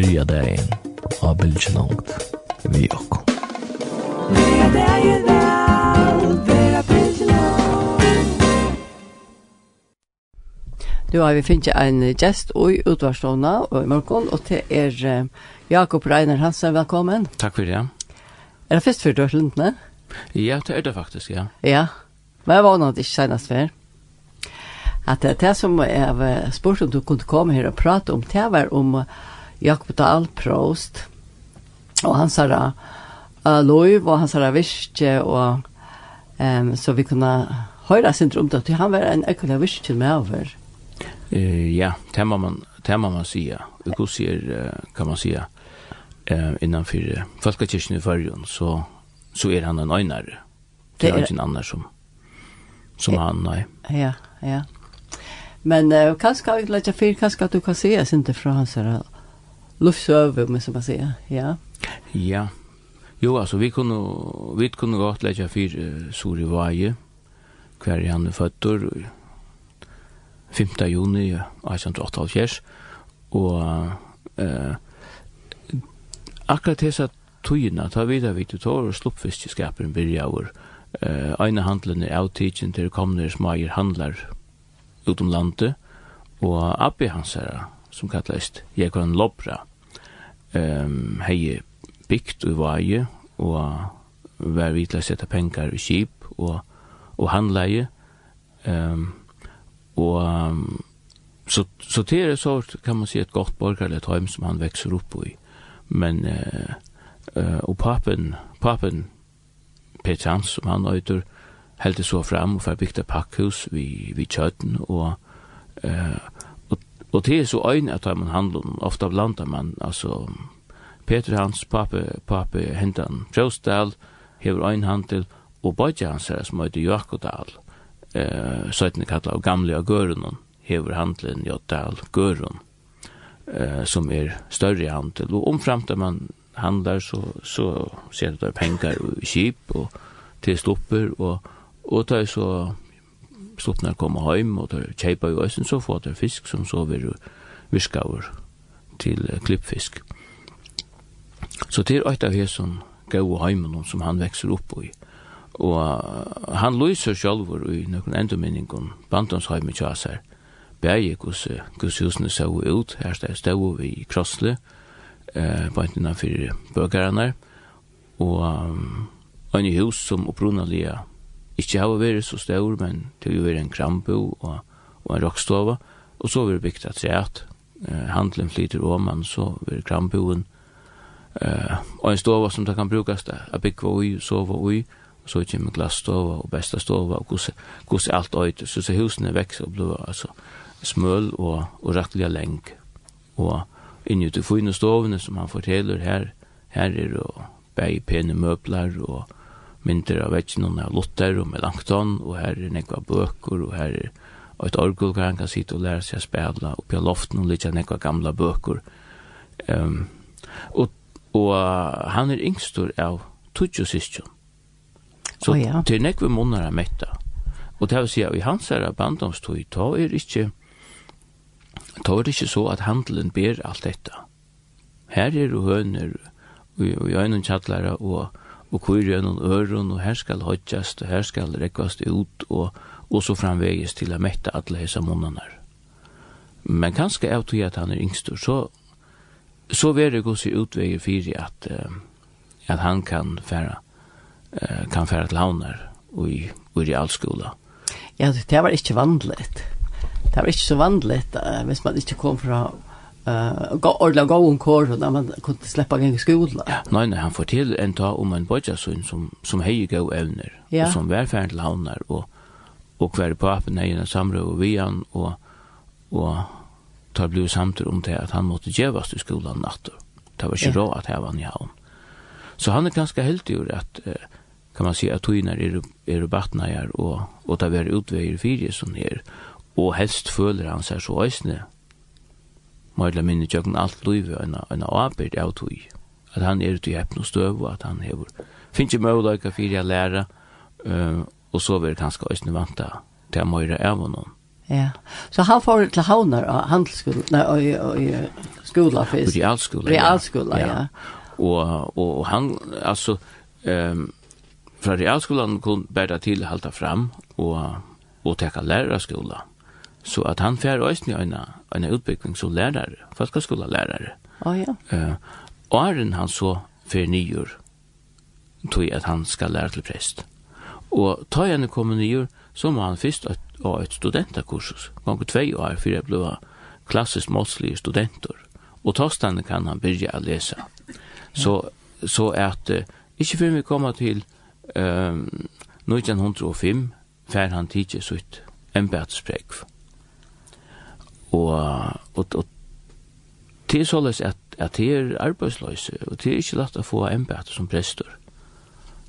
byrja dagen av langt. vi okko. Byrja dagen vel, byrja bildjenongt. Du har vi finnst en gäst i utvarstånda og i morgon, og til er Jakob Reiner Hansen, velkommen. Takk for det. Er det først for du har lundene? Ja, det er det faktisk, ja. Ja, men jeg var nok ikke senest før at det, det som jeg spurte om du kunne komme her og prate om, det var om Jakob Dahl Prost og han sa da uh, Loiv og han sa da Virke og um, så vi kunne høre sin om det, han var en ekkelig Virke med over. Uh, ja, det må man, det må man sige. Hvordan kan man sige uh, innanfor uh, Falkakirken i Førjon så, så er han en øynare. Det er ikke en annen som, som han, nei. Ja, ja. Men uh, kanskje vi legger fyr, kanskje du kan se oss ikke fra hans her luftsöver, men som man. Ja. Ja. Jo, altså, vi kunne, vi kunne gott lägga för uh, Suri Vaje hver i han føtter, 5 juni 1888 og uh, akkurat dessa tøyina, ta vidar vi til tår og sluppfiskeskaperen byrja over. Eh, Eine handlene er avtidsen til kommende smager handlar utom landet, og Abbi hans herra, som kallast Jekon Lopra, um, hei bygd i vaje, og var vi til å sette penger i kip, og, og handleie, um, og um, så, så til er så kan man si et godt borgerlig heim som han vekser opp i. Men, uh, uh, og papen, papen Peter Hans, som han øyder, heldig så fram og fikk bygda pakkhus vi, vi kjøtten, og uh, Og det er så øyne at man handler, ofta blandar man, altså, Peter hans, pape, pape, hentan, Trøvsdal, hever øynhandel, og bøyde hans her, som heter Jakodal, eh, søytene kallet av gamle av Gørunen, hever handelen Jotdal Gørun, eh, som er større handel, og omframt man handlar, så, så ser det der penger og kip, og til slupper, og, og tar så slutnar koma heim og der kjeipa i øysen så får der fisk som så vil virkaver til klippfisk. Så det er eit av hesson gau heimen som han vekser opp i. Og uh, han lyser sjálfur i nøkken enduminningum i tjasar. Bæg gus gus husene så ut, her stod vi i krossle, eh, på enten av bøkerne, og um, en hus som opprunalige Ikke har vært så stor, men det har vært en krambo og, og en rockstova, og så har vi bygd et treat. Handelen flyter om, men så har kramboen uh, og en stova som det kan brukes det a bygge ui, sove ui, og så kommer glasstova og besta stova og gos, alt øyde. Så, så husene vekser og blir altså, smøl og, og rettelig leng. Og inni til fine stovene som han forteller her, her er det bæg pene møbler og myndir av veggen av Luther og Melanchthon, og her er nekva bøker, og her er et orgel hvor han kan sitte og lære seg å spela oppi av loften og litt nekva gamla bøker. Um, og, og han er yngstor av Tudjo Sistjon. Så oh, ja. til nekva munnar er metta. Og det vil si at i hans her bandomstøy, ta er ikke ta er det ikke så at handelen ber alt dette. Her er jo høner og i øynene kjattlæra og og køyre gjennom øren, og her skal hodjast, og her skal rekkast ut, og, og så framveges til å mette alle hese månene. Men kanskje av til at han er yngstor, så, så vil det gå seg utveie for at, at han kan fære, kan fære til havner i, i realskola. Ja, det var ikke vanligt. Det var ikke så vanligt uh, hvis man ikke kom fra eh gå ordla gå en kurs och man kunde släppa gå i skolan. Ja, nej nej, han fortäller en ta om en bojasson som som hej gå evner ja. och som välfärd till havnar och och kvar på appen när en samråd och vian och och tar blev samtal om det att han måste gevas i skolan natt. Det var ju rå att här var i havn. Så han är ganska helt ur att kan man säga att tøynar er er batnar og og ta ver utveir fyrir som ner og helst føler han seg så øysne Møyla minni tjøkken alt livet en, en avbyrd av tog. At han er til heppen og støv, at han hever finnes ikke møyla fyrir jeg læra, uh, og så vil kanskje òsne vanta til Møyra av honom. Ja, så han får til havner av handelsskolen, nei, og i skola først. Realskola, ja. Realskola, ja. ja. Og, og han, altså, um, fra realskolan kunne bæra til halta fram og, og teka lærarskola. Så at han fær øyne en en utbildning utbygging som lærere, folkeskolelærer. Å oh, ja. Uh, åren han så för nyår, tog at han skal lære til prest. Og ta henne kommer nyår, så må han først ha et studentakursus. ganger tvei år, for jeg ble klassisk måtslige studenter. Og tostene kan han begynne å lese. Så, så at, uh, ikke før vi kommer til um, 1905, för han tidsjes sitt en bætsprek. Og, og, og det er såleis at, at det er arbeidsløse, og det er ikke lett å få embet som prestor.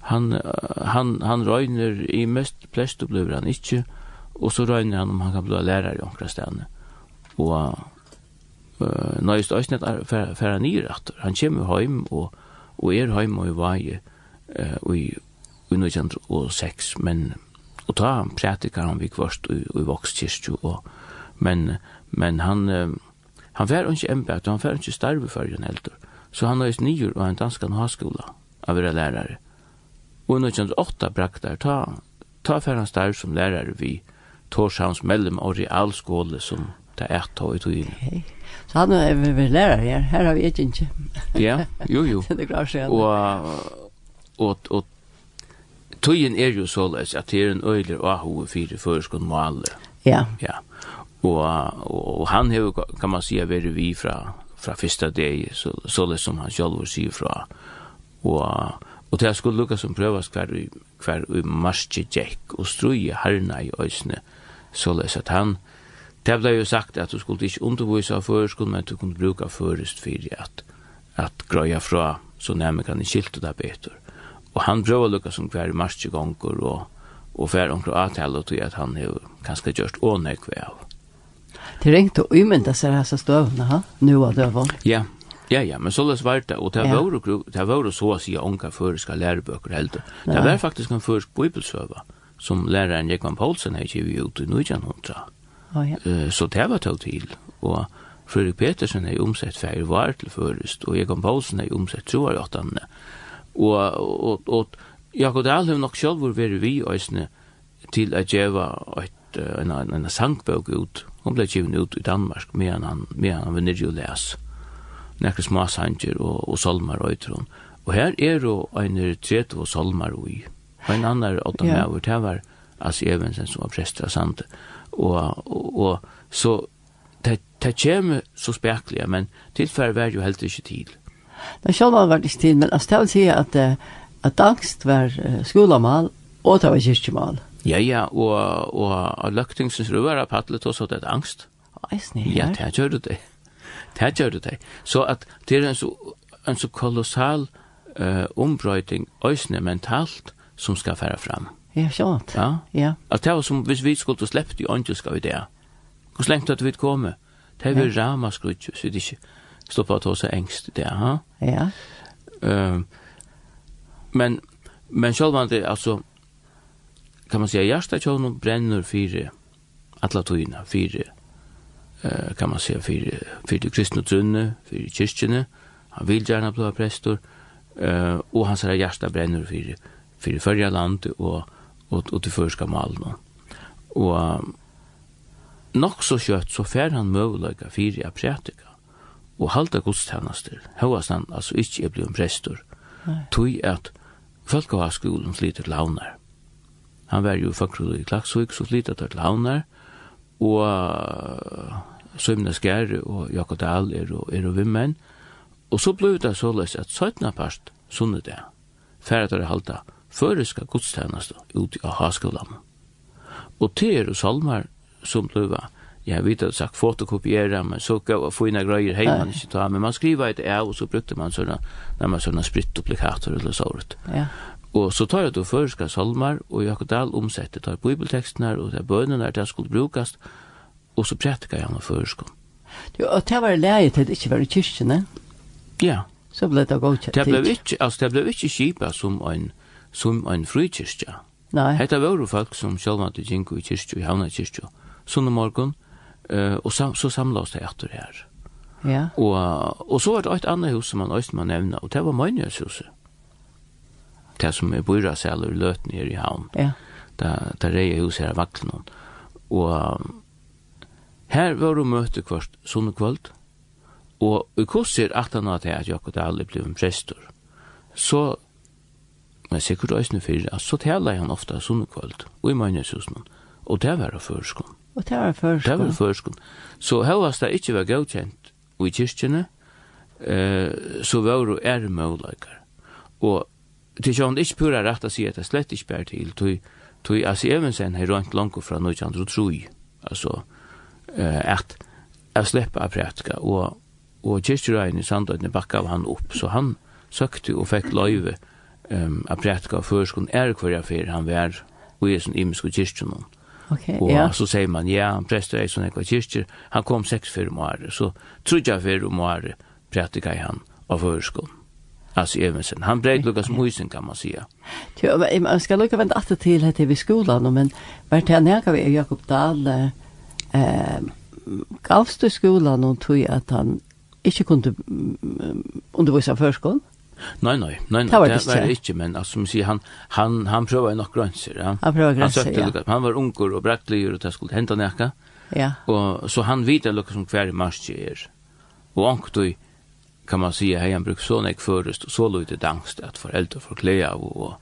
Han, han, han røyner i mest prestor blir han ikke, og så røyner han om han kan bli lærer i omkring stedene. Og uh, nøyest øyne er han nye retter. Han kommer hjem, og, og er hjem og i vei, uh, og i, i 1906, men og ta prædikar han vi kvørst i, i vokskirkju, og, men men han uh, han var ikke embet, han var ikke starve for en eldre. Så han nøys nyer og en dansk haskola av være lærere. Og i 1908 brakk der, ta, ta for han starve som lærere vi Torshavns mellom og realskole som det er ta i togin. Okay. Så han er vi lærare her, her har vi ikke ikke. ja, jo, jo. det er klart seg. Og, og, og togin er jo såleis at det er en øyler og ahove fire føreskånd må alle. Ja. Ja. Och, og, og han har, kan man säga, vært vi fra, från första dag, så, så som han själv säger från. Och, och det skulle lukka som prövas kvar, kvar i marsje djäck och struja herna i ösne, så läs att han, Det ble jo sagt at du skulle ikke undervise av føreskål, men du kunne bruke førest for at, at grøya fra, så nærmere kan jeg skilte det bedre. Og han prøver å lukke som hver marsjegonger og, og fer omkring avtale og tog at han har kanskje gjort ånøy av. Det ringte og umynda seg sig här ha? Nu var det var. Ja, ja, ja, men så løs var det. Och det var, ja. det var så å si unga förska läroböcker heller. Det var faktiskt en føresk bibelsøva som læreren Jekman Poulsen har givit ut i 1900. Oh, ja. Så det var tog till. Och Fredrik Petersen har omsett färg var til förrest. Och Jekman Poulsen har omsett tror jag att Och, och, och Jakob Dahl har nok själv varit vi ösne till att geva ett, en, en, en sangbok ut Han ble givet ut i Danmark medan han, medan han var nere og les. Nekker små sanger og, og solmar og ytron. Og her er jo en retret og solmar og i. Og en annen åtta yeah. med over til var Asi Evensen som var prester av Sande. Og, og, og så det, det kommer så spekliga, men tilfærd var jo helt ikke til. Det sjálva var vært ikke tid, men altså, det vil si at, at angst var uh, skolamal, og det var kyrkjemal. Ja, ja, og, og, og løktingsens røver av patlet også, det er angst. Eisne, ja, det gjør det. Det gjør det. Så at det er en så, en så kolossal uh, ombrøyting, eisne mentalt, som skal fære fram. Ja, sjått. Ja. ja. At det var som hvis vi skulle sleppt i åndjelska ideer. Hvor slengt at vi komme? Det er ja. rama skrutje, så det ikke stå på å ta seg engst i det. Ha? Ja. Uh, men, men sjålvan det, altså, kan man säga hjärsta tjån bränner fyra alla tøyna, fyra eh, kan man säga fyra fyra kristna trunne, fyra kyrkjene han vil gärna bli prästor eh, og hans her hjärsta bränner fyra fyra förra land og, og, og til fyrska malen och nok så kjøtt så fær han møvelaga fyra prætika og halda gudstjenester, høyast han altså ikke er blevet prestor tøy at folk har skolen sliter launar Han var jo faktisk i Klaksvik, så flyttet til Havnar, og Sømnes Gær og Jakob Dahl er og, er og vimmen. Og så ble det såleis at 17. part sunnet det, færre til å halda føreska godstjeneste ut av Aha-skolan. Og til er og salmar som ble jeg vet at sagt fotokopiera, men så gav jeg få inn grøyer hei man ikke ta, men man skriva et av, og så brukte man sånne, når man sånne sprittduplikator eller sånt. Ja. Og så tar jeg til føreska salmar, og Jakob Dahl omsette, tar bibeltekstene og tar bønene der det skulle brukast, og så prætika jeg han føreska. Du, og det var leie til det ikke var i kyrkjene? Ja. Så ble det godkjent? Det ble ikke, altså, det ble ikke kipa som en, som en frikyrkja. Nei. Hetta var jo folk som sjálva til Ginko i kyrkju, i Havna kyrkju, sunne morgon, uh, og sam, så samla oss det etter her. Ja. Og, og så var det et annet hus som man også man nevne, og det var Møynjøshuset det som er bøyra sæler løten her i havn. Ja. Da, da reier hos her vaklen. Og her var det møte kvart sånne kvöld, og i kurser at han hadde at Jakob Dahle ble en prestor. Så, men sikkert øyne fyrir, at så taler han ofta sånne kvöld, og i manneshusene, og det var det førskånd. Og det var førskånd. Det var førskånd. Så hevast det ikke var godkjent i kyrkjene, eh, så var det er muligheter. Og til sjón ikki pura rætt at siga at slett ikki ber til tui tui as Evensen har rønt langt fra 1903. Altså eh at at sleppa av prætka og og kirkjurøyen i Sandøyne bakka av han opp, så han søkte og fikk løyve um, av prætka og førskon er hver affær han var og i sin imiske kirkjurøyen. Okay, og ja. så sier man, ja, han prester ei sånn ekva kyrkjer, han kom seks fyrir om året, så trodde jeg fyrir om året prætika han av førskon. Alltså Evensen. Han bröt Lukas Moisen kan man säga. Jo, man ska lucka vänta åter till här till skolan men vart han när vi Jakob Dahl eh gavs till skolan och tog att han inte kunde undervisa förskolan. Nej nej, nej nei, det var det, det, det inte men alltså som säger han han han prøver nog gränser, ja. Han prøver gränser. Han, ja. han var unger och brattlig och det skulle hända näka. Ja. Och så han vet Lukas som hver i mars är. Och du kan man säga hej han brukar så näck förrest så lite dangst att föräldrar får klä av och,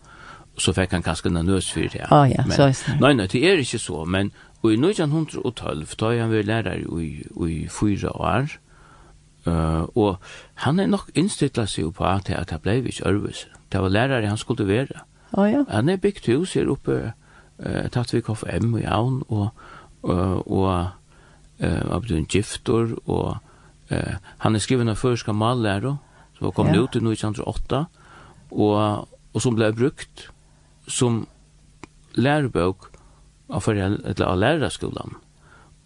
så fick han kanske en nös för det. Ja, oh, ja, men, så är det. Nej, nej, det är inte så, men Og i 1912 er han väl lärare i, i fyra år. Uh, och han är nog inställd seg på at det, det blev ikke örvis. Det var lärare han skulle være. Oh, ja. Han är byggt hus her uppe uh, tatt vi KFM och jaun och, uh, och uh, av den giftor och Han er skriven av førska mallæro, som kom ja. ut i 1908, og, og som ble brukt som lærebøk av, eller, av lærerskolan.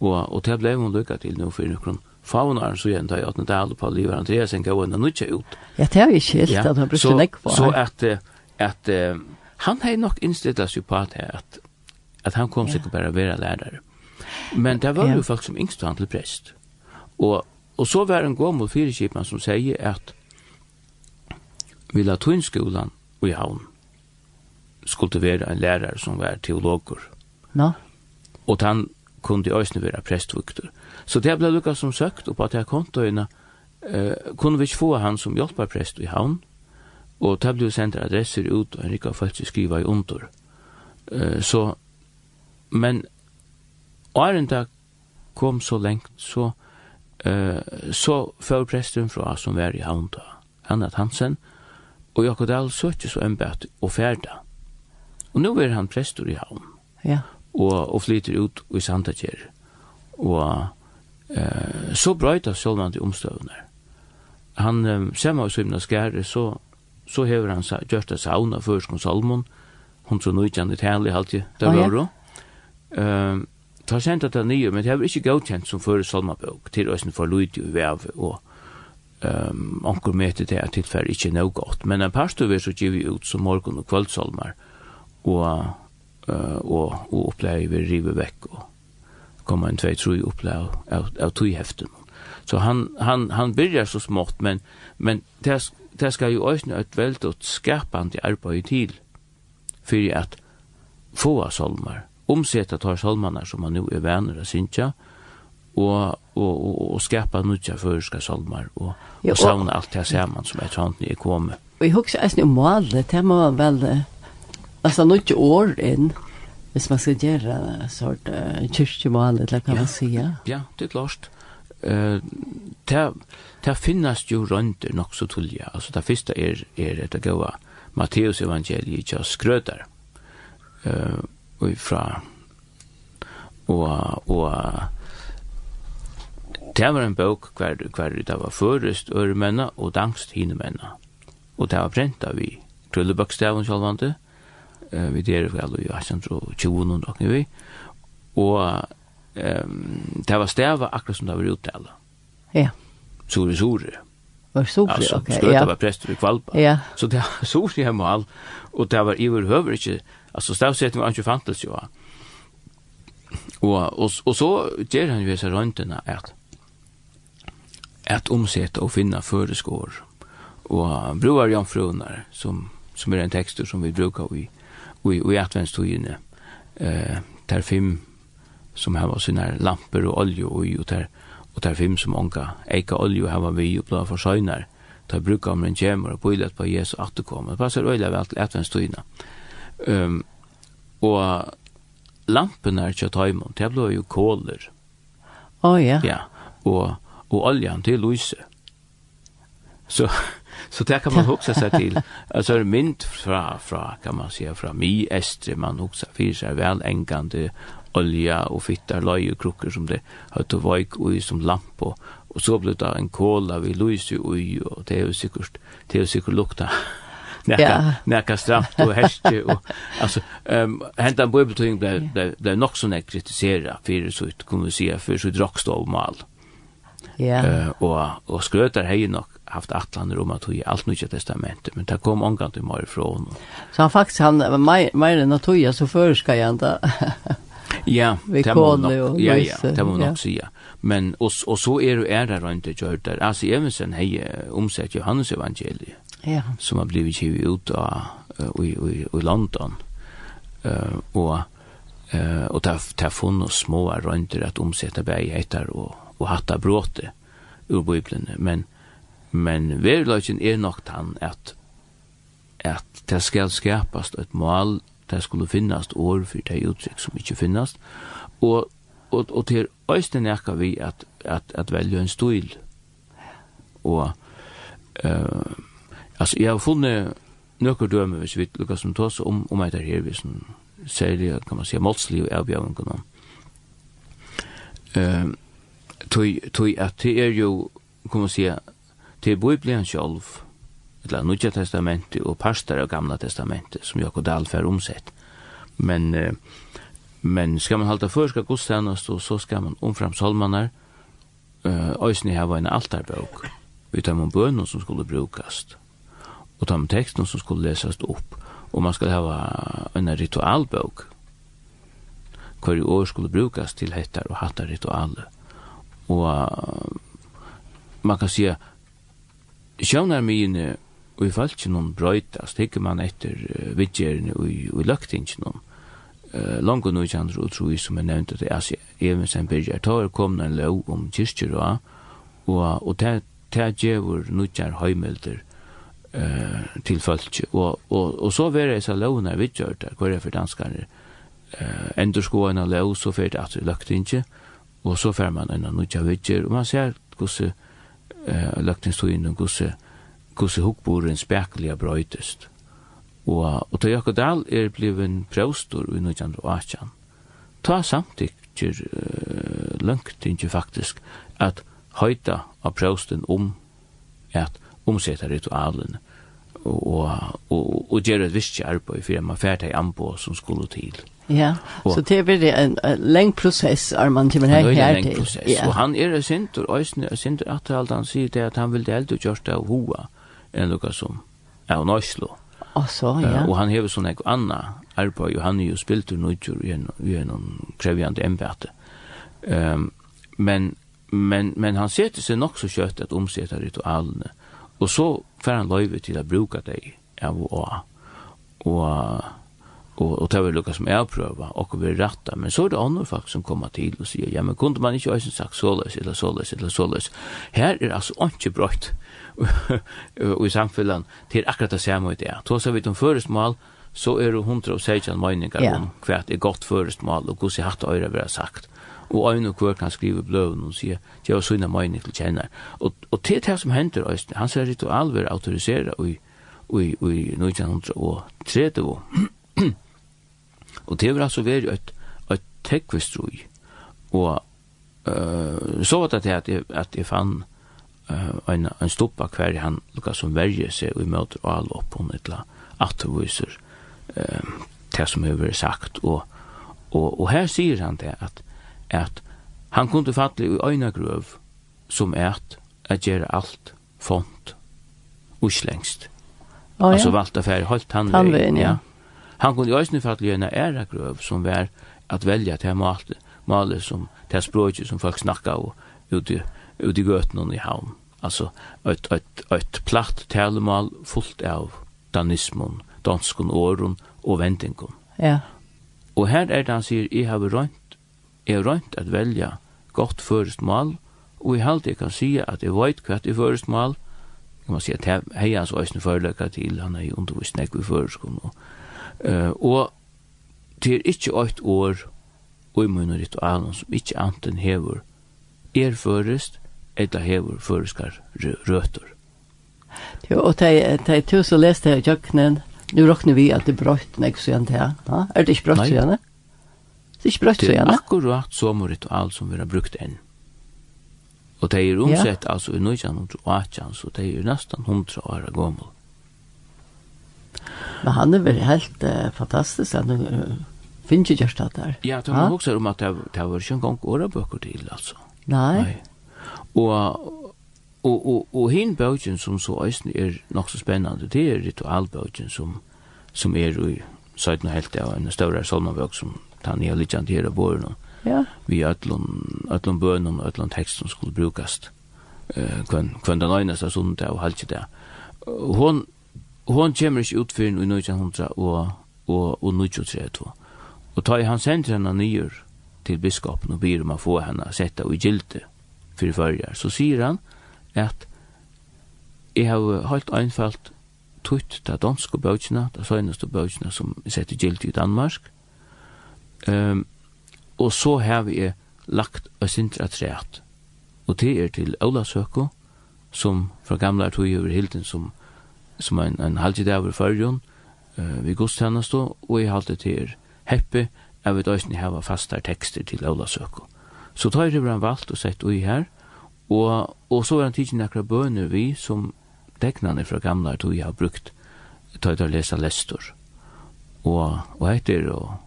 Og, og det ble hun lykka til nå for noen faunar så gjenta jeg att det er på livet Andreas en gav henne nutja ut. Ja, det har vi ikke helt at han brukte så, nekk på. Så at, at han har nok innstillet seg på at, at, at han kom sikkert bare å være lärare. Men det var jo folk som yngst han til prest. Og, Og så var en gammel fyrirskipan som sier at vi la tunnskolan i havn skulle være en lærer som var teologer. Nå? No. Og han kunne også være prestvukter. Så det ble lukket som søkt, og på at jeg kom til eh, kunne vi ikke få han som hjelper prest i havn, og det ble sendt adresser ut, og Henrik har skriva i under. Eh, så, men åren da kom så lengt, så Eh, så får presten fra som var i havnta, Annat Hansen, og Jakob Dahl søkte så embet og ferda. Og nå er han prestor i havn, ja. og, og flyter ut i Sandakjer. Og eh, så brøyta Solman til omstøvner. Han eh, ser meg som skære, så, så hever han sa, gjørst det sauna først om Salmon, hun så nøytjande tælig alltid, der var oh, ja. Eh, tar sendt det nye, men det har ikke godkjent som før salmabok, til øyne for lyd og vev, og um, anker med til det at tilfell ikke er noe godt. Men en pastor vil så give ut som morgen og kveldsalmer, og, uh, og, og oppleie vi rive vekk, og komme en tvei tru oppleie av, av tøyheften. Så han, han, han byrjar så smått, men, men det, det skal jo øyne et veldig skapande arbeid til, for at få salmer, omsetta tar salmanar som man nu er vänner att synka og og og, og skapa nutja førska salmar og ja, og savna alt det saman som er tant i komme. Og eg hugsa æsni om målet, det må vel altså nutja år inn hvis man skal gjøre en sort uh, kyrkjemal, eller kan man si, ja? Det er klart. Uh, det, det finnes jo rønder nok så tullja. Altså, det første er, er etter gåa Matteus evangeliet ikke skrøter. Uh, fra Og, og det var en bok hver, hver det var først øremenna og dangst hinemenna. Og det var brent av vi trullebøkstaven sjálvande, vi der vel i Asjantro og Tjivun og vi, og um, det var stava akkurat som det var uttale. Ja. Sore, sore. Var sore, altså, ok. Skøtta ja. var prester i Kvalpa. Ja. Så det var sore hjemme og alt, og det var i hver høver ikke alltså stavsättning var inte fantasy va. Och och och så ger han ju så runt den här att att omsätta och finna föreskår och broar jomfrunar som som är en texter som vi brukar i i i inne. eh där fem som har sina lampor och olja och och där och där fem som anka eka olja har vi och blå försönar där brukar man gemmer och på på Jesu återkomst. Det passar öliga väl till inne. Um, og lampen er ikke taimon, det ble jo kåler. Å oh, ja. Ja, og, og oljan til lyse. Så, så det kan man huxa seg til. Alltså en mynd fra, fra, kan man säga, fra mi estre, man huxa fyrir seg velengande olja og fittar løyekrukker som det har og voik ui som lampo. Og så ble det en kåla vi lyse ui, og det er jo sikkert, det er jo sikkert lukta näka näka stramt och hästje och alltså ehm hända bibelting blev blev blev nog så näck kritisera för så ut kunde se för så drakstov mal. Ja. Eh och och skrötar hej nog haft atlander om att i allt nya testamentet men det kom omgång till mig ifrån. Så han faktiskt han mer än att jag så förska jag inte. Ja, det må nok, ja, ja, det må nok sige. Men, og, og så er det er det rundt det gjort der. Altså, Evensen har omsett Johannes evangeliet ja. som har blivit givet ut av, i, i, i London. Uh, og uh, og det har funnet små rønter at omsette bergheter og, og hatta bråte ur Bibelen. Men, men verløgjen er nok han at, at det skal skapas et mål, det skulle finnas år for det uttrykk som ikke finnast, og, og, og til øysten nekka vi at, at, at velge en stil. Og uh, Alltså jag har funnit några dömer hvis vi lukkar som tås om, om eit er her, hvis en særlig, kan man säga, målslig og avbjørn, kan man. Uh, tog at det er jo, kan man säga, det er Bibelen sjálf, eller Nudja testamentet og parstar av Gamla testamentet, som Jakob Dahl fer omsett. Men, uh, men skal man halda för ska godstjänast och så ska man omfram salmanar, uh, öjsni hava en altarbok, utan man bönon som skulle brukast og ta med teksten som skulle lesast upp. Og man skulle hava en ritualbok hver år skulle brukas til hettar og hattar ritualer og man kan sige sjøvnar mine og i falsk noen brøytas, tykker man etter uh, vidgjerne og i, i noen uh, langt og nøytjandre og tro som er nevnt at det er even sen byrjar ta er kom en lov om kyrkjer og, og ta, ta gjevur nøytjar høymelder eh till folk och och och så var det så låna vi gjort där kvar för danskare eh ändå sko en lås så för att det lukt inte och så får man en nutja vitjer och man ser hur eh lukt inte så in och hur hur hukboren spärkliga brötest og og tøy Jakodal er blivin próstur och 1918. Ta samtykkir uh, langt ikkje faktisk at høyta av prósten om at omsetta ritualen og, og, og gjøre et visst arbeid for man ferdig anbå som skulle til. Ja, og, så det blir en, en leng prosess er man til her til. Er en prosess, ja. og han er sint, og Øysen er sint, at alt han sier det at han vil det eldre gjørst av hoa, enn noe som er av Nøyslo. Og så, ja. Uh, og han hever sånn ek anna arbeid, og han er jo spilt ur nøytjur gjennom krevjande embete. Um, men, men, men han setter seg nok så kjøtt at omsetter ritualene, Og så får han løyve til å bruke deg av og og og og det var lukka som er prøva og vi ratta men så er det andre folk som kommer til og sier ja men kunde man ikke eisen sagt såleis eller såleis eller såleis her er altså ikke brøtt og i samfunnet til akkurat det samme i det så vi om føresmål så er det hundra og seitjan meiningar om hva er godt føresmål og hvordan hatt øyre vi har sagt og øyne og kvar kan skrive bløven og sier, det var sånne mening til kjenner. Og, og til det som hender, han ser ritual ved autorisere i, i, i 1930. og det var altså vært et, et tekvestrøy. Og uh, så var det at jeg, at jeg fann uh, en, en stoppa hver han lukka som verger seg og møter og alle opp hun etla atterviser uh, det som har vært sagt. Og, og, og her sier han det at at han kunde falle i øyne grøv som at at gjøre alt font uslengst. Oh, ja. Altså valgte affær han vegin, ja. Han kunde i øyne falle i øyna æra grøv som var at velja til malet, malet som til språket som folk snakka og ute, ute i gøtene i havn. Altså et, et, et platt talemal fullt av danismon, danskon åren og vendingon. Ja. Og her er det han sier, jeg har rønt Jeg har rønt at velja godt først mal, og jeg halte jeg kan si at jeg vet hva det er først mal, jeg må si at jeg har hans øyne foreløkka til, han er jo undervist nek vi føreskom nå. Uh, og det er ikkje åkt år og i munne ritualen som ikke anten hever er først, eller hever førskar røtter. Jo, og det er tusen lest her i kjøkkenen, nu råkner vi at det er brøtt, nek, sier han til, er det ikke brøtt, sier han det? Det er ikke brøtt, sier han. Det er akkurat som ritual som vi har brukt enn. Og det er omsett, ja. altså i 1918, så det er nesten 100 år gammel. Men han er vel helt uh, fantastisk, han uh, finner ikke gjørst det der. Ja, det var også om at det, det var ikke en gang årebøker til, altså. Nei. Nei. Og, og og og hin bøkken som så eisini er nok så spennende, det er ritualbøkken som, som er er í sætna helt av en større salmabók som han litt lite grann här vår nu. Ja. Vi ötlon ötlon bönum ötlon texten skulle brukast. Eh kvann, kvann den ena så sunt och halt det. Hon hon kommer inte ut för nu 1900 og, og, og 1932. Og tar han sent henne nyer til biskopen og ber om att få henne sätta i gilte för förjar. Så sier han at jeg har helt einfalt tutt ta danske bøkene, ta søgneste bøkene som er sett i gilt i Danmark, Um, og så har vi lagt og sintra træt. Og det er til Olasøko, som fra gamla tog over hilden som, som en, en halvtidaver førjon, uh, vi godstjeneste, og jeg halte til heppe, jeg vet også hava fastar tekster til Olasøko. Så tar jeg han valgt og sett ui her, og, og så er han tidsin nekra bøner vi som tegnane fra gamla tog har brukt, tar jeg til lestor. Og, og heter og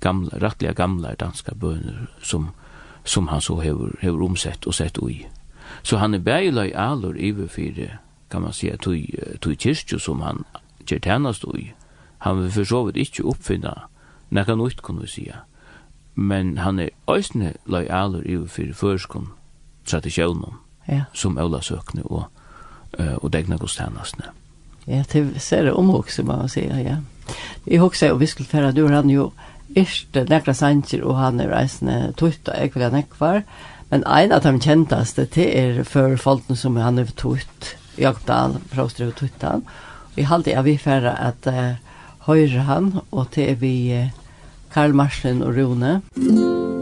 gamla, rattliga gamla danska bøner som, som han så hever, hever omsett og sett ui. Så han er bægiløy alor iverfyre, kan man säga, tog, tog kyrkju som han gjør tjernast ui. Han vil for så vidt ikke oppfinna nekka nytt, kunne vi säga. Men han er òsne løy alor iverfyre førskon tradisjonen ja. som Ola søkne og, og degna godstjernastne. Ja, det ser det omhåkse, må man säga, ja. Jag också, och vi skulle färra, du han ju ikke nekra sanger, og han er reisende tutt, og jeg vil ha nekvar. Men en av de kjentaste, det er for folkene som han er tutt, Jakob Dahl, Proster og Tuttan. Og jeg halte jeg vi fære at uh, høyre han, og det er vi uh, Karl Marsen og Rune. Mm.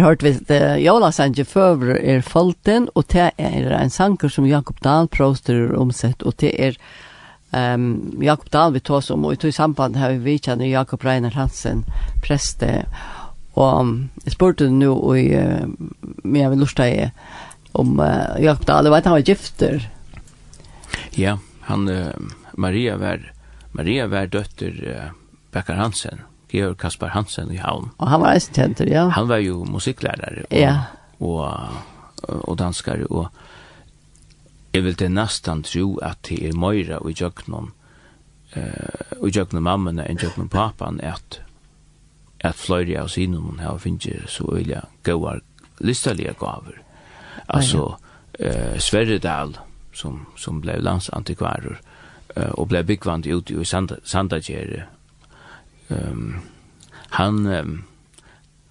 her hørte vi at Sanje Føvre er Folten, og det er en sanger som Jakob Dahl prøvster omsett, og det er um, Jakob Dahl vi tås om, og i tog samband har vi vidtjent Jakob Reiner Hansen, preste, og um, jeg spurte nå, og uh, jeg vil lusta i, om uh, Jakob Dahl, jeg vet han var gifter. Ja, han, uh, Maria var, Maria var døtter uh, Becker Hansen, Georg Kaspar Hansen i havn. Og han var eisen ja. Han var jo musikklærare og, ja. og, og, og danskare, og jeg vil det nesten tro at det er Moira og Jøknon, eh, og Jøknon mammene enn Jøknon papan, at, at Fløyri og Sinon har finnet så øyla gauar listalige gaver. Altså, eh, Sverredal, som, som ble landsantikvarer, uh, og ble byggvand ute i Sandagere, um, han um,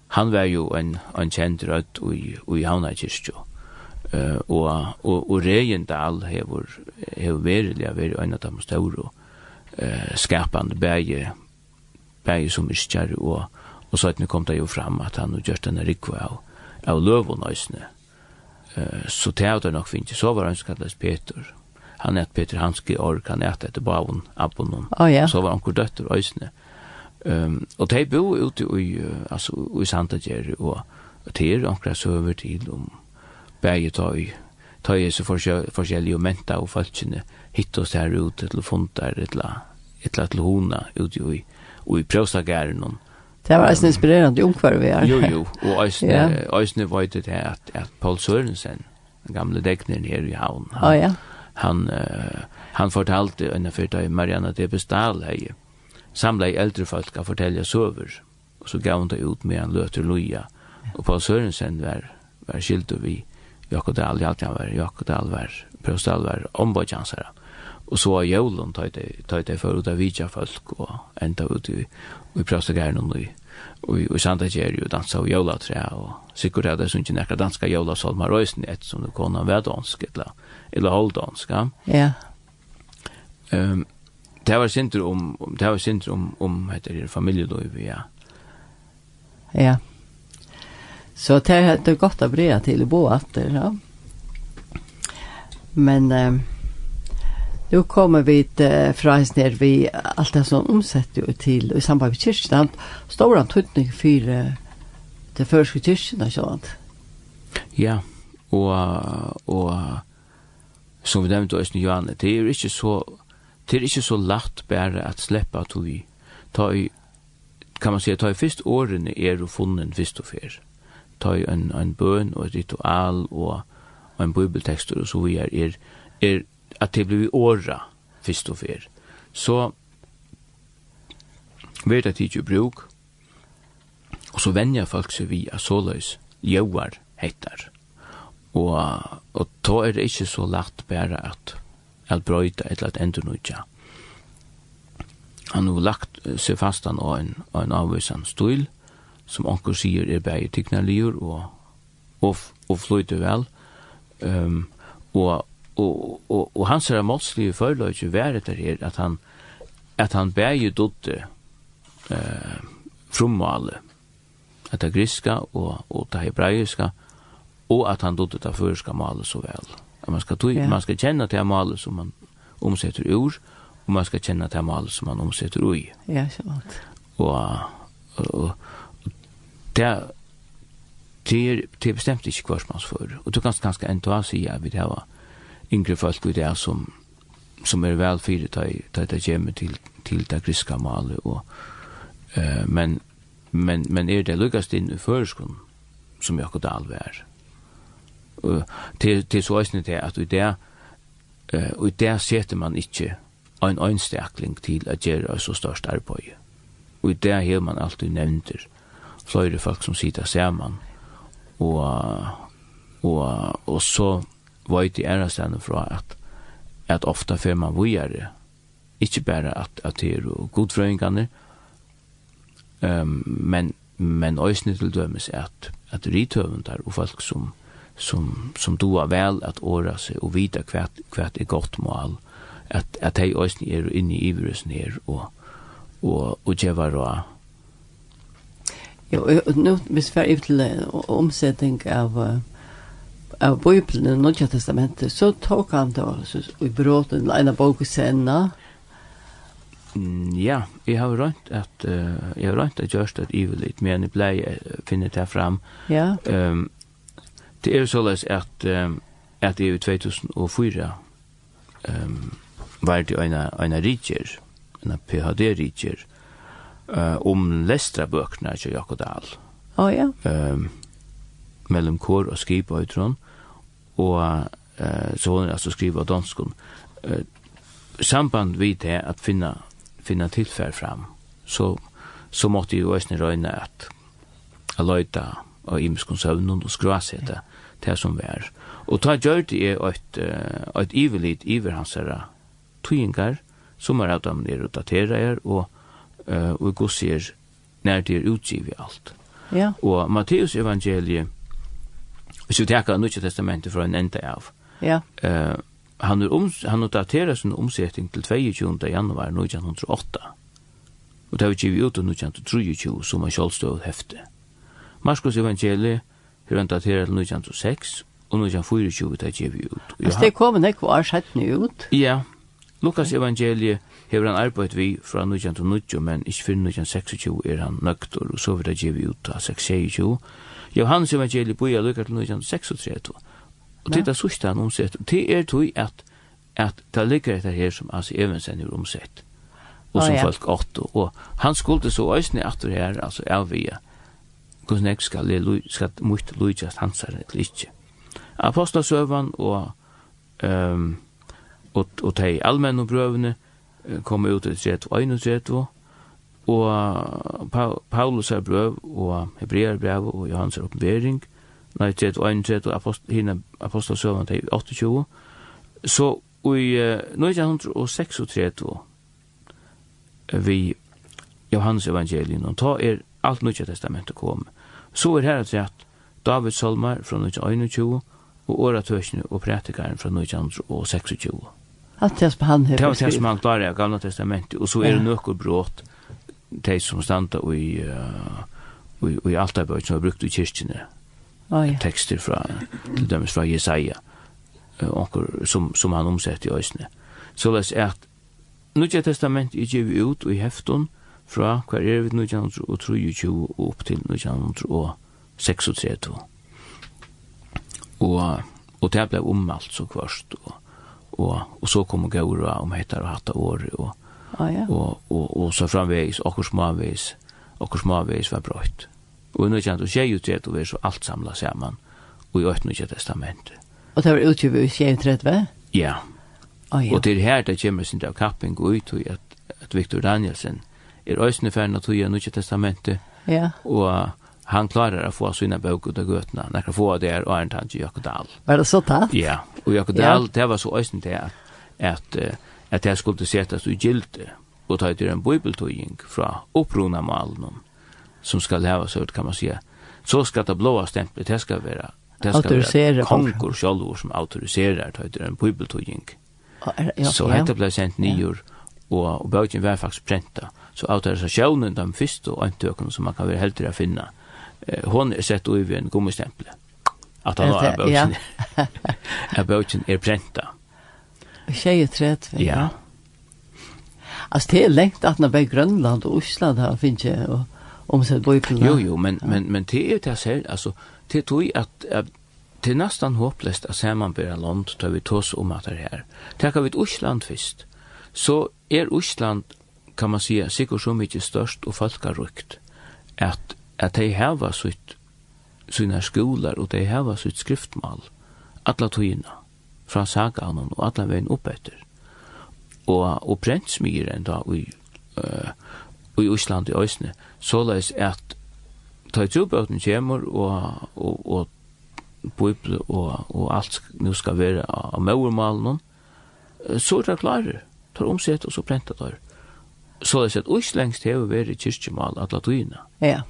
han var jo en en kjent rødt i i Havna kyrkje. Eh og og og Rejendal hevur hevur verilig veri ein av dei store eh skapande berge berge som iskjer og og så at kom det jo fram at han og gjort denne rikva av av løvun øysne. Eh så tæt nok finn så var han skallas Peter. Han er Peter Hanski Ork, han er etter Bavon Abbonon. Oh, ja. Så var han kur døtter øysne. Um, og de bo ute i, altså, i Sandager, og til omkring søver til om bæget ta ju så forskjellige menta og falskene hitt oss her ute til fundar, etla, etla til hona ute i, og i prøvstagæren. Det var eisen inspirerende omkvar vi er. Jo, jo, og eisen, ja. eisen var det at, at Paul Sørensen, den gamle dekner her i havn, han, oh, ja. han, uh, han fortalte ennå Mariana Marianne Debestal hei, samla i eldre folk a fortelja søver, og så gav hun det ut med en løter loja, og Paul Sørensen var, var skilt vi Jakodal, Jaltjan var, Jakodal var, Prøvstal var, ombodjansere, og så var jævlen tøyt det for ut av vidja folk, og enda ut i, i Prøvstalgæren og i Og i Sandagjer jo dansa og jævla tre, og sikkert er det som ikke nekka danska jævla salmar røysen, et som det konan dansk eller, eller holdansk, ja. Ja. Um, det var sinter om, om det var sinter om om heter det familjeløv ja. Ja. Så det har det gått av brea til bo efter ja. Men eh, nu kommer vi eh, fra hans ner vi allt det som omsetter jo til i samband med kyrkjen han står han tøytning for eh, det første kyrkjen og sånt. Ja, og, og som vi nevnte oss i Johanne, det er jo ikke så det er ikke så lagt bare at sleppa vi ta i, kan man säga, ta i fyrst årene er og funnen fyrst og fyr. Ta i en, en bøn og et ritual og, og en bibeltekster og så vi er, er at det blir åra fyrst og fyr. Så vet at det ikke bruk og så venja folk seg vi at såløys jøvar hettar Og, og ta er det ikke så lagt bare at at brøyta eller at endurnutja. Han har lagt seg fastan av en, av en avvisan stil, som onker sier er bæg tignaligur og, og, og fløyte vel, um, og, og, og, og hans er målslige forløyge været der her, at han, at han bæg dotte uh, frummale, at det griska og, og det hebraiska, og at han dotte det førska malet så vel. Man ska tog, ja. man ska känna det målet som man omsätter ur och man ska känna det målet som man omsätter i. Ja, sant. Och, och, det det är det bestämt inte kvarsmans för. Och du kan ganska ändå att säga vid det här yngre folk vid det som som är väl för det ta det kommer till till det griska male och eh men men men är det lyckas din förskon som jag kunde allvär til, til så øyne til at i det, uh, i det setter man ikke en øynstakling til at gjøre så størst arbeid. Og i det har man alltid nevnter flere folk som sitter sammen. Og, og, og så var det ære stedene fra at, at ofta fer man vujere, ikkje bare at, at det er godfrøyngene, um, men, men øysne til dømes at, at rithøvendar og folk som som som doar väl att åra sig och vita kvärt kvärt är gott mål att att hej oss ner inne i virus ner och och och ge vara Jo, nu hvis vi er ut til omsetning av av Bibelen i Nødja Testamentet, så tok han det så i bråten, en av bok senna. ja, jeg har rønt at, uh, jeg har rønt at gjørst at ivelit, men jeg play finner det fram. Ja. Um, Det er såleis at um, at i 2004 um, var det en en riker, en PhD-riker, uh, om lestrabøkene til Jakob Dahl. Å oh, ja. Um, mellom kor og skip og utron, og uh, så hon altså skriva danskon. Uh, samband vid det at finna, finna tilfær fram, så, så måtte jo òsne røyne at a løyta og imskon søvnun og skrasete det som var. Og ta gjørte jeg et, et ivelit iver hans herre tøyingar, som er av de nere og datera er, og, uh, og god sier nær det er utgivet alt. Ja. Og Matteus evangeliet, hvis vi tenker av Nødja testamentet fra en enda av, ja. uh, han, er om, han er datera sin omsetning til 22. januar 1908. Og det har vi givet ut av 1923 som er kjølstøv hefte. Marskos evangeliet, rundt at her til 1906, og 1924 tar djevi ut. Altså, det kom en sett settene ut? Ja. Lukas evangeliet hever han arbeid vi fra 1990, men ikke før 1926 er han nøktor, og så vil det djevi ut av 26. Johannes evangeliet boja lukka til 1936. Og det sørste han omsett. Det er tog at at det ligger etter her som Asi Evensen er omsett. Og som folk åtte. Og han skulle så øsne atter her, altså er vi hvordan jeg skal, le, skal mot lujast her, eller ikke. Apostelsøvan og, um, og, og de allmenne brøvene kom ut i 31 og pa Paulus er brøv og Hebreer brev og Johannes er oppenbering nei, 31 og apost, hina apostelsøvan til 28 så i uh, 1936 vi Johannes evangelien og ta er alt nødja testamentet kom Så er her at rett David Solmar fra 1921 og Åratøkene og Prætikaren fra 1926. Alt det som han har beskrivet. Det var det som han klarer av Gamla Testamentet, og så er det nøkker brått de som standa i, uh, i, i Altabøy som er brukt i kyrkjene. Oh, ja. Tekster fra, til dømes fra Jesaja, onker, som, som han omsetter i Øysene. Så les at Nudja Testament er givet ut i hefton, fra hver er vi 1923 og opp til 1936. Og, og det ble ommalt så kvart, og, og, og så kom Gaura om heitar og hatta året, og, ah, ja. og, og, og så framvegis, okkur smavis, okkur smavis var brøyt. Og nå kjent, og tjei ut og vi er så alt samla saman, og i øyne ikke testamentet. Og det var utgivet i 1930? Ja. Oh, ja. Og til her det kommer sin av kapping og ut, og at, at Victor Danielsen, er øysene ferden av i Nødje Testamentet, ja. og han klarar å få sine bøk ut av gøtene, når han får det her og en tanke i Jøkodal. Var det så tatt? Ja, og Jøkodal, ja. det var så øysene til at, at, at det skulle settes i gilde, og ta ut en bibeltøying fra opprona malen, som skal leva ut, kan man säga. Så skal det blåa stemplet, det skal være det skal være konger sjálfur som autoriserer ta ut en bibeltøying. Ja, ja. Så hette ble sendt nio, og, og bøkken var faktisk prenta så autorisasjonen de første antøkene som man kan være heldig å finne, eh, hon er sett over en gummistempel. At han har bøkken. Ja. bøkken er prenta. Tjej og tret. Ja. Altså det er lengt at når bare Grønland og Osland har finnet jeg og omsett bøkken. Jo, jo, men, men, men det er det jeg ser, altså, det tror jeg at, at det er nesten håpløst at samanbæra land tar vi tås om at det her. Takkar vi Osland først, så er Osland kan man säga sikkert så mycket störst och folkarukt att att de hava sitt sina skolor och de hava sitt skriftmal alla tøyina fra saganen og alla veien oppetter og, og brentsmyren da i, uh, i Ísland i Øysne såleis at ta i trobøten kommer og, og, og Bible og, og alt nu skal være av maurmalen så er det klarer tar omsett og så prenta der så det sett uslengst hever veri kyrkjemal at latuina. Ja.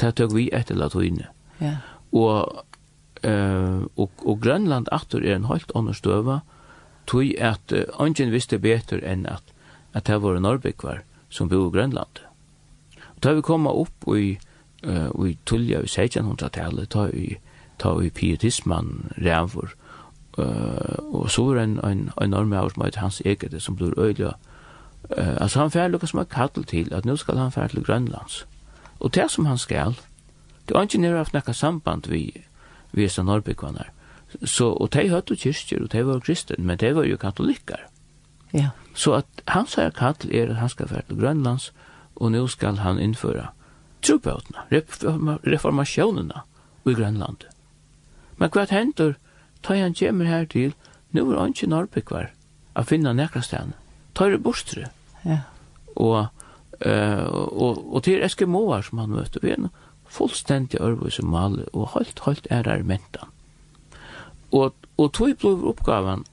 Det tøk vi etter latuina. Ja. Og, uh, og, og Grønland atur er en helt annan støva, tog at uh, ungen visste betur enn at, at det var norrbygvar som bo i Grønland. Og da vi koma opp i, uh, i tullja i 1600-tallet, ta vi ta i pietisman rævur, uh, og så var en, en, en normaur som heter hans Egede som blir øyla, uh, Uh, altså han fær lukka som er kattel til at nu skal han fær til Grønlands. Og det som han skal, det var ikke nere haft nekka samband vi, vi er norrbyggvanar. Så, og de høtt og kyrkjer, og de var kristen, men de var jo katolikkar. Ja. Så at han sier kattel er at han skal fær til Grønlands, og nu skal han innføra trubbautna, reformasjonina i Grønland. Men hva hendur, ta han kommer her til, nu er han ikke norrbyggvar, a finna nekka stedene tar det bort. Ja. Og, eh, og, og til Eskimoar som han møter, vi er en fullstendig arbeid som alle, og holdt holdt er der mentan. Og, og tog blod oppgaven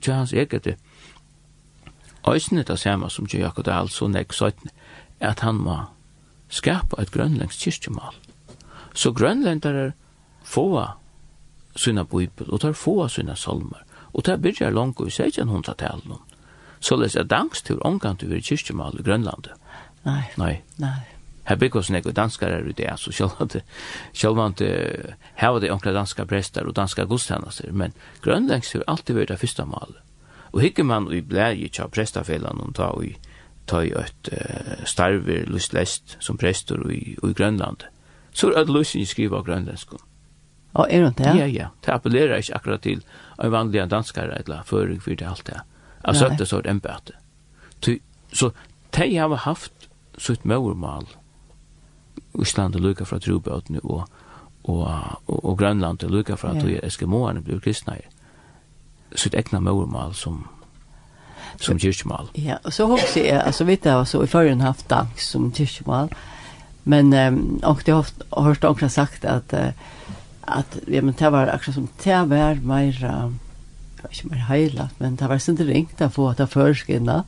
til hans eget Øysene det samme som til Jakob Dahl, så nek søytene, at han må skapa et grønlengs kyrkjemal. Så grønlendere få sina bibel, og tar få sina salmer, og tar byrjar langt i 1600-tallet. Så les jeg til omgang til vi kyrkjemal i Grønlandet. Nei. Nei. Nei. Her bygger oss nekve danskar er ute, altså sjølvante, sjølvante her var det onkla danska prestar og danska godstjenester, men grønlengs har alltid vært det første mal. Og hikker man i blæje tja prestafellene og ta i ta i et uh, starver lustlest som prestor i, i Grønland, så er det lusen skriva av grønlandsk. Og er det det? Ja, ja. Det appellerer ikke akkurat til en vanlig danskare eller føring for det alt det av søtte så embete. Så de har haft sitt møvermal Island og lukka fra trobøtene og, og, og, og Grønland og lukka fra at yeah. eskimoerne blir kristne sitt egna møvermal som som kyrkjemal. Ja, og så hoppas jeg, altså vet jeg, så i førjen haft dans som kyrkjemal, men um, og det har hørt omkring sagt at, at ja, men det var akkurat som det var mer det var ikke mer heilat, men det var ikke ringt å få at det førskinnet.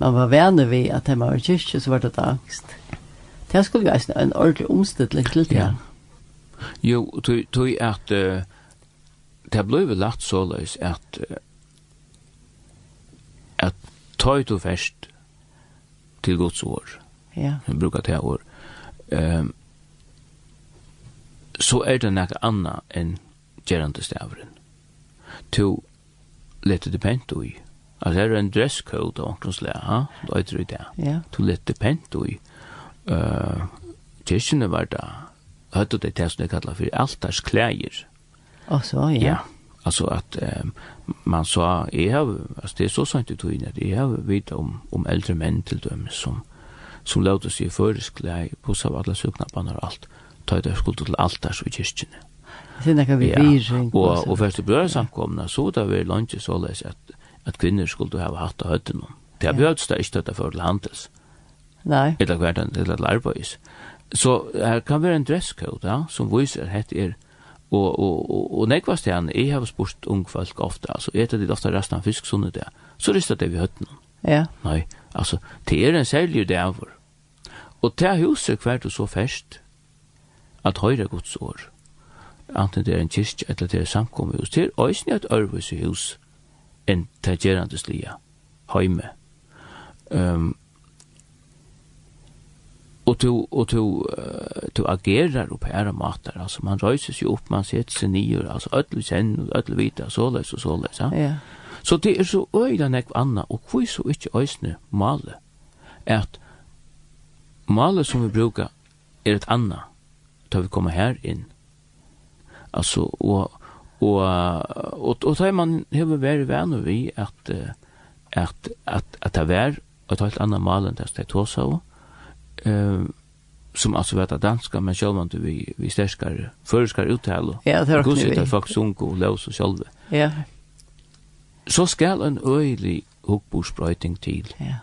Man var venner ved at det var kyrkje, så var det angst. Det skulle være en ordentlig omstidling til det. Ja. Jo, tog at uh, det ble vel lagt så løs at uh, at tog du først til Guds år. Ja. Vi brukar det år. Um, så er det noe annet enn gjerande stavren to lette det pent ui. Altså er det en dresscode av omkring slag, ha? Du er det det. Ja. To lette det pent ui. Uh, Kyrkjene var da, høyde det det som jeg kallar for altars klæger. Å, så, ja. Ja, altså at um, man sa, jeg har, altså det er så sant i togene, at jeg har vidt om, om eldre menn til dem som, som låter seg i føresklæg, seg av alle søknappene og alt, ta det skulle til altars i kyrkjene. Sen kan vi bli Og och först bröder samkomna så där vi lunch så läs att att kvinnor skulle ha haft att hötta någon. Det har behövts det inte att för handels. Nej. Eller vad det eller arbets. Så här kan vara en dresscode ja som visar att det är og og og, og nekva stjerne, eg har spurt ung folk ofta altså eta dit ofta restan fisk sånne der så ristar det vi høtten ja nei altså det er en selju derfor og ta huset kvart og så fest at høyre guds år anten det er en kyrk, eller det er samkommehus, det er òsne et i hus, enn tagerande slia, heime. Um, og to, og to, uh, to agerar opp her matar, altså man røyses jo opp, man setter seg nyer, altså ødel kjenn, ødel vita, såleis og såleis, ja. Yeah. Så det er så øyla nekv anna, og hvor så ikke òsne male, at male som vi brukar er et anna, da vi kommer her inn, Alltså och och och och tar man hur väl vän vi att att att att det var ett helt annat mal än det tog så eh som alltså vet att danska men själva inte vi vi stärskar förskar uttal. Ja, det har också det folk unko och lås själva. Ja. Så skal en öjlig hokborsprøyting til. Ja.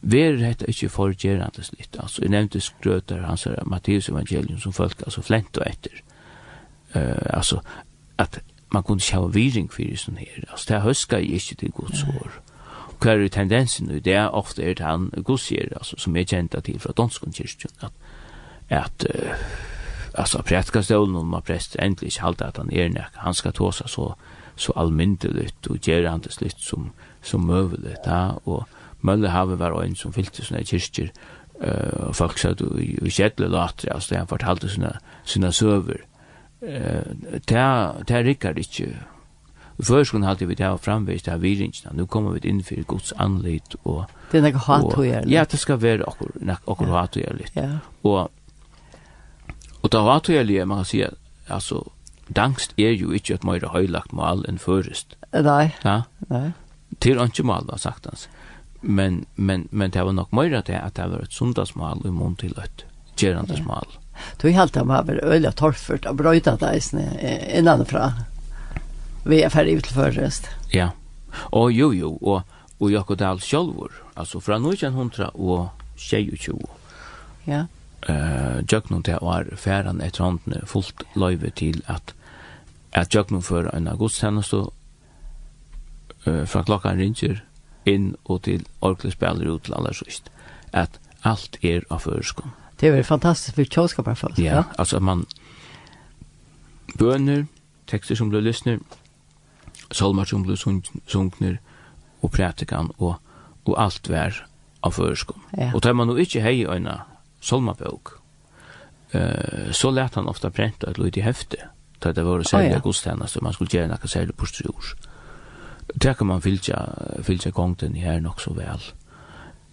Ver hetta ikkje forgerandes litt. Altså, jeg nevnte skrøter hans her Matteus evangelium som folk altså flent og etter uh, altså, at man kunne ikke ha viring for det sånn her. Altså, det høsker jeg ikke til Guds år. Hva er tendensen nu? Det er ofte er det han Guds gjør, altså, som er kjent til fra Donskon kyrkjen, at, at uh, altså, prætkastølen, om man prest endelig ikke halte at han er nek, han skal ta seg så, så allmyndelig og gjøre han som, som møvelig, da, og Mølle har var en som fylte sånne kyrkjer, uh, og folk sa du i kjedle later, altså, han fortalte sånne, sånne søver, det er rikkar ikke. Før skulle halte vi det her framvist av virringene. Nå kommer vi inn for Guds anlitt. Og, det er noe hatøyer. Ja, det skal være okkur akkur hatøyer litt. Ja. Og, og det hatøyer litt, man kan si, at, altså, dangst er jo ikke et mer høylagt mal enn først. Nei. Ja? Nei. Til ikke mal, var sagt hans. Men, men, men det var nok mer til at det var et sundagsmal i mån til et gjerandes mal. Ja tog helt han var öliga torrfört og brøyta deg innanfra. Vi är färdig till förrest. Ja. Og jo, jo, og, og Jakob Dahl självor, altså fra 1900 og 2020. Ja. Eh, Jöknum det var färdan et randne fullt löjve till at att Jöknum för en auguststjänst och eh, från klockan ringer inn og til orkelig ut til aller sist, at alt er av førskånd. Det är väl fantastiskt för tjoskapar för oss. Ja, ja, alltså man böner, texter som blir lyssnar, salmar som blir sunkner och pratikan och, och allt vär av förskom. Ja. Och tar man nu inte hej en salmabok eh, så lät han ofta pränta ett litet häfte tar det var sälja oh, ja. godstjänster man skulle göra något sälja på Det Där kan man filcha filcha gången här nog så väl.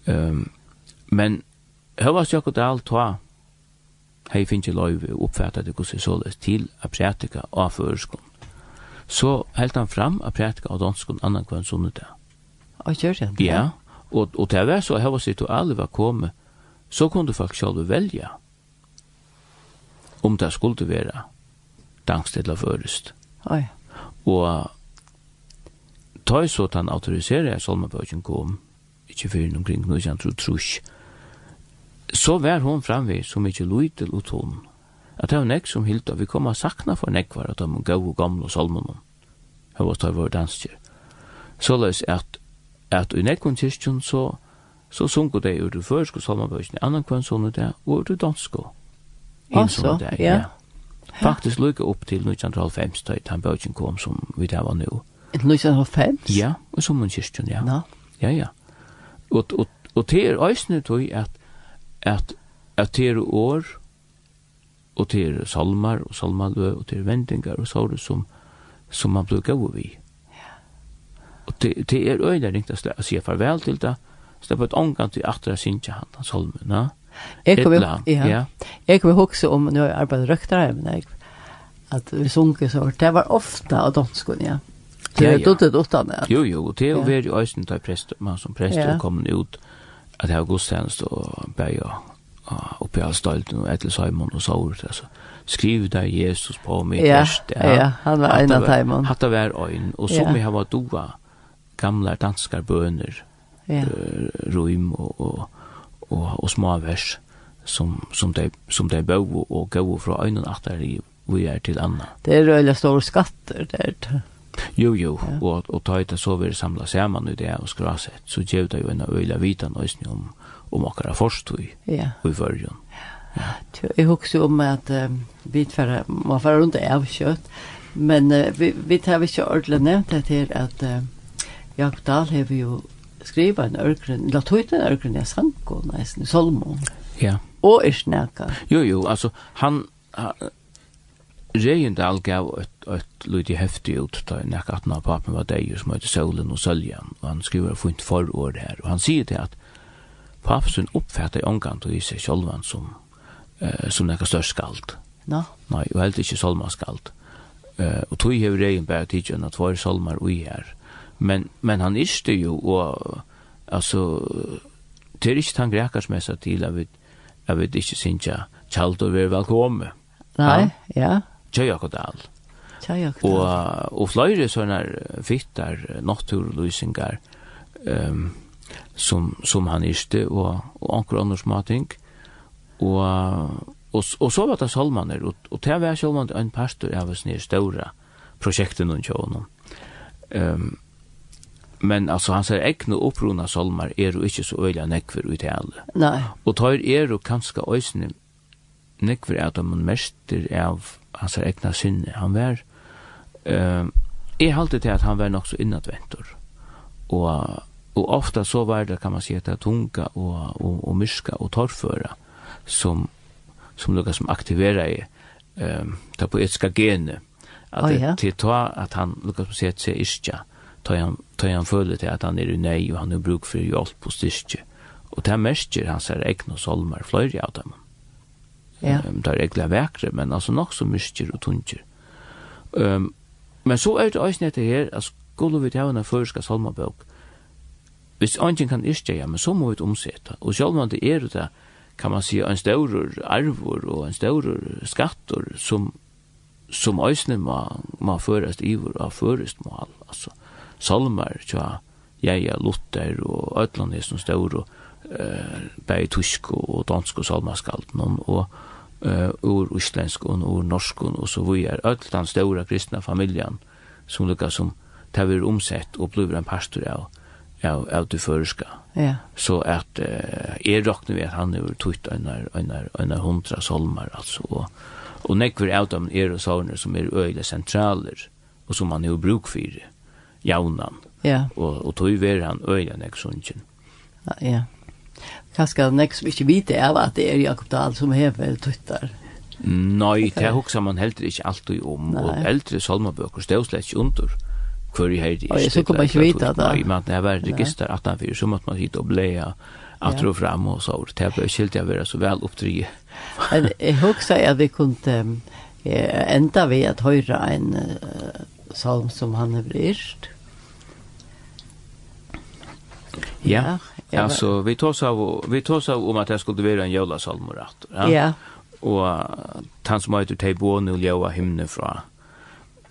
Ehm um, men Høvast Dahl ta hei finnje løyve oppfattet det gos såles til a prætika av føreskon. Så helt han fram a prætika av danskon annan kvann sunnet det. Og gjør det? Ja, og, og det var så høvast sitt og alle var komme, så kunne folk sjálve velja om det skulle være dansk til førest. Oi. Og ta så den autoriserede solmabøkken kom, ikke fyrir omkring 1903, så var hon framvi så mykje luitel ut hon. at det var nek som hilda vi kom a sakna for nekvar at de gau og gamle salmonen, hva var tar vår danskjer. Så løs at, at i nekvun kyrkjon så, så sunko det ur du førsko salmonbøysene, annan kvann sånne det, og ur du dansko. Altså, ja. ja. Faktisk lukka opp til 1950, da han bøysene kom som vi der var nu. 1950? Ja, og som en kyrkjon, ja. No. Ja, ja. Og, og, og det er òsne tog at at, at det er år, og det er salmar, og salmalø, og det er vendingar, og såre som, som man blir gau vi. Og det, det er øyne ringt å si farvel til det, så det er på et omgang til atra sinja han, han salmuna. Jeg kan vi, ja. Jeg kan huske om, når har jeg arbeidet røktere, men jeg, at vi sunker så, det var ofta av danskun, ja. Det er duttet utan det. Jo, jo, og det er jo veri øyne, til prest, man som prest er kommet ut, ja at det har gudstjenest og bæg og oppe all stolten og etter Simon og Saur, altså. Skriv der Jesus på meg ja, først. Ja, ja, han var en av Simon. Hatt av hver øyn, og så vi har vært doa gamle danskar bøner, ja. røym og, og, og, og små vers som, som de, som de bøv og gå fra øynene at det er vi er til anna. Det er røyla store skatter, det er det. Jo, jo, ja. og, og ta ut så vi samla saman i det og skrasett, så gjev det jo en øyla vita nøysni om, om akkara forstøy ja. i fyrjun. Ja. Jeg husker om at um, vi tverre, må fara rundt av kjøtt, men uh, vi, vi tar ikke ordentlig nevnt det til at uh, Jakob Dahl har jo skriva en ørkren, la ut en ørgrunn i Sanko, nesten, i Solmon. Ja. Og i Sneka. Jo, jo, altså, han, han Reindal gav et, et lite heftig ut da en nack att när papen var deg som heter solen og Søljan og han skriver fint forord her og han sier til at papsen uppfattar omgant och i sig självan som uh, som nekka størst skald. No. Nei, og helt ikke solma skald. uh, og tog hever rejen bara tid at var solmar ui her. Men, men han iste jo og altså det er ikke tan grekars messa till att vi, att vi ikke syns jag kallt och vi är välkomna. Nej, ja. Tjøyakodal. Tjøyakodal. Og, og flere sånne fittar, naturløsninger, um, som, som han iste, og, og anker andre småting. Og, og, og så var det Salmaner, og, og det var Salmaner en pastor av oss nye større prosjektet noen kjønnen. Um, men altså han ser ekne opprona salmar er jo ikke så øyla nekver ut i alle. Nei. Og tar er jo kanskje øysene nekver at de mester av hans egna sinne. Han var, uh, jeg halte til at han var nok så innadventur. Og, og ofta så var det, kan man si, at tunga og, og, og myska og torrføra som, som lukka som aktivera i um, det poetiska gene. At oh, ja. til ta at han, lukka som sier, seg iskja, ta han, ta han føler til at han er i nei og han er bruk for hjelp og styrke. Og det merker hans egna solmer fløyre av dem. Mm Ja. Um, det er egentlig vekre, men altså nok så mysker og tunger. Um, men så er det også nettet her, at skulle vi ta en føreska salmabøk, hvis ingen kan ikke ja, men så må vi omsette. Og selv om det er det, kan man si, en større arvor og en større skatter som, som øsne må, må føres ivor og føres mål. Altså, salmer, tja, jeg er Luther og Øtland er som større, eh, bei tysk og dansk og salmaskalten, og, og uh, ur og ur norskun, og så vi er öll den stora kristna familjan som lukka som tavir omsett og blir en pastor av, av, av det føreska. Ja. Så at uh, jeg råkner vi at han er tutt einar hundra solmar, altså, og, og nekver av dem er og sauner som er øyla sentraler, og som man har bruk for, jaunan, ja. og, og tog ver han øyla nek sunnkjen. Ja, ja kanskje nek som ikke vite av at det er Jakob Dahl som hever tuttar. Nei, det hokser man heller ikke alltid om, Nei. og eldre salmabøker stod slett ikke under hver i herdig. Og så kan man ikke vite det. Nei, men det var register 18-4, så måtte man hit og blea at och fram og så. Det blev skilt jeg være så vel oppdrige. Men jeg husker at vi kunne eh, enda ved at höra en uh, salm som han har bryst. Ja. Ja, så vi tar så vi tar så om att det skulle vara en julasalmorat. Ja. Ja. Och han som heter Tebo nu Joa himne fra.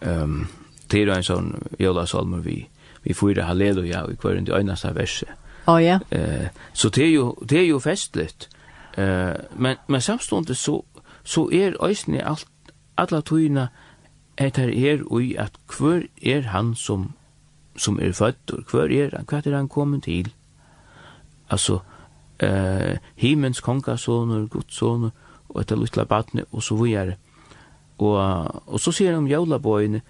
Ehm um, det är en sån julasalmer vi vi får det halleluja i kvar den ena sa verse. Ja ja. Eh så det är ju det är ju festligt. Eh men men samstundes så så är i allt alla tøyna etter er ui at hver er han som, som er født, og hver er han, hva er han kommet til? altså eh, himens kongasonur, gudsonur, og etter luttla batne, og så vidare. Og, og så sier han om jólabøyene,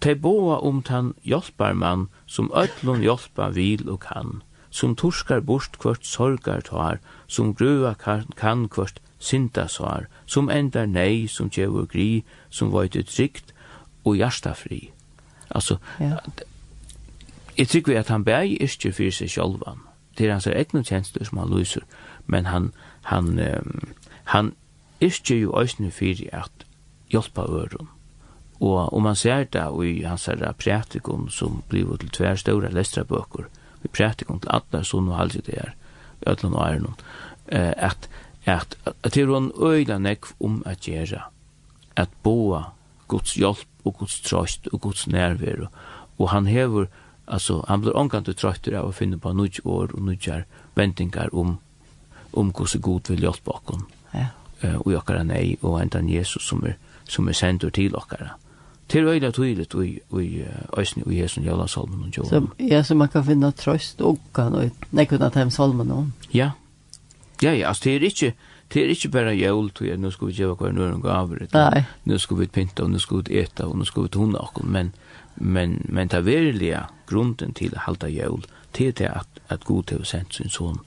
te boa om tan hjelparmann, som ötlun hjelpa vil og kan, som torskar bort kvart sorgar tar, som grua kan, kan kvart synda svar, som endar nei, som djevor gri, som vajt uttrykt, og hjertafri. Altså, ja. jeg tykker vi at han bæg ikke fyrir seg sjálvan det er hans egne tjenester som han lyser, men han, han, um, han ikke jo øyne for at hjelpa øren. Og om man ser det i hans her prætikon som blir til tver store lestrabøker, i prætikon til alle sånne og halvdje det er, i ødlande og æren, at, at, at det er en øyla nekv om at gjøre, at boa Guds hjelp og Guds trøst og Guds nærvær, og han hever Alltså han blir omkant och trött av att finna på nudge år och nudgar väntningar om om hur så god vill hjälpa oss. Ja. Eh och jag kan nej och ända Jesus som är som är sänd till oss. Till öjla tydligt och i ösn och Jesus i alla salmen och Så ja så man kan finna tröst och kan och nej kunna ta hem salmen. Ja. Ja ja, alltså det är inte det er ikke bare jævl til at nå skal vi gjøre hver nøren gaver, eller nå skal vi pynta, og nå skal vi eta, og nå skal vi tunne okken, men, men, men det verilige grunden til å halda jævl, til det at, at god til å sende sin son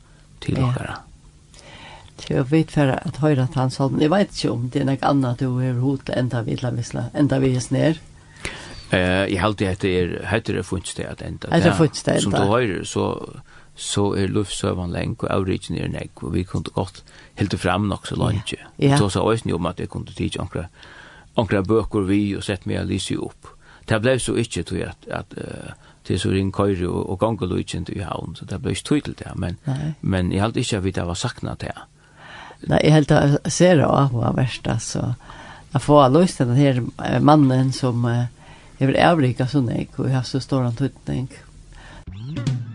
til okkara. Ja. Jeg vet for at høyre at han sånn, jeg vet ikke om det er noe annet du har hod enda vi la visla, enda vi er snær. Eh, jeg halte at det er heter det funnsted at enda. Heter det funnsted enda. Som du høyre, så så er luftsøvan lenk og avrigen er nek, og vi kunne godt helt fram nok så langt. Yeah. Yeah. Så sa også om at jeg kunne tidsje ankra, ankra bøker vi og sett meg lyse opp. Det ble så ikke til at, at uh, til så ring køyre og, og gangeløyken til havn, så det ble ikke tøy til det, men, Nei. men jeg halte ikke at vi det var sakna til det. Nei, jeg held jeg ser det av var verst, altså. Jeg får lyst til den her mannen som uh, er avrika sånn, og jeg har så stor antydning. Mm.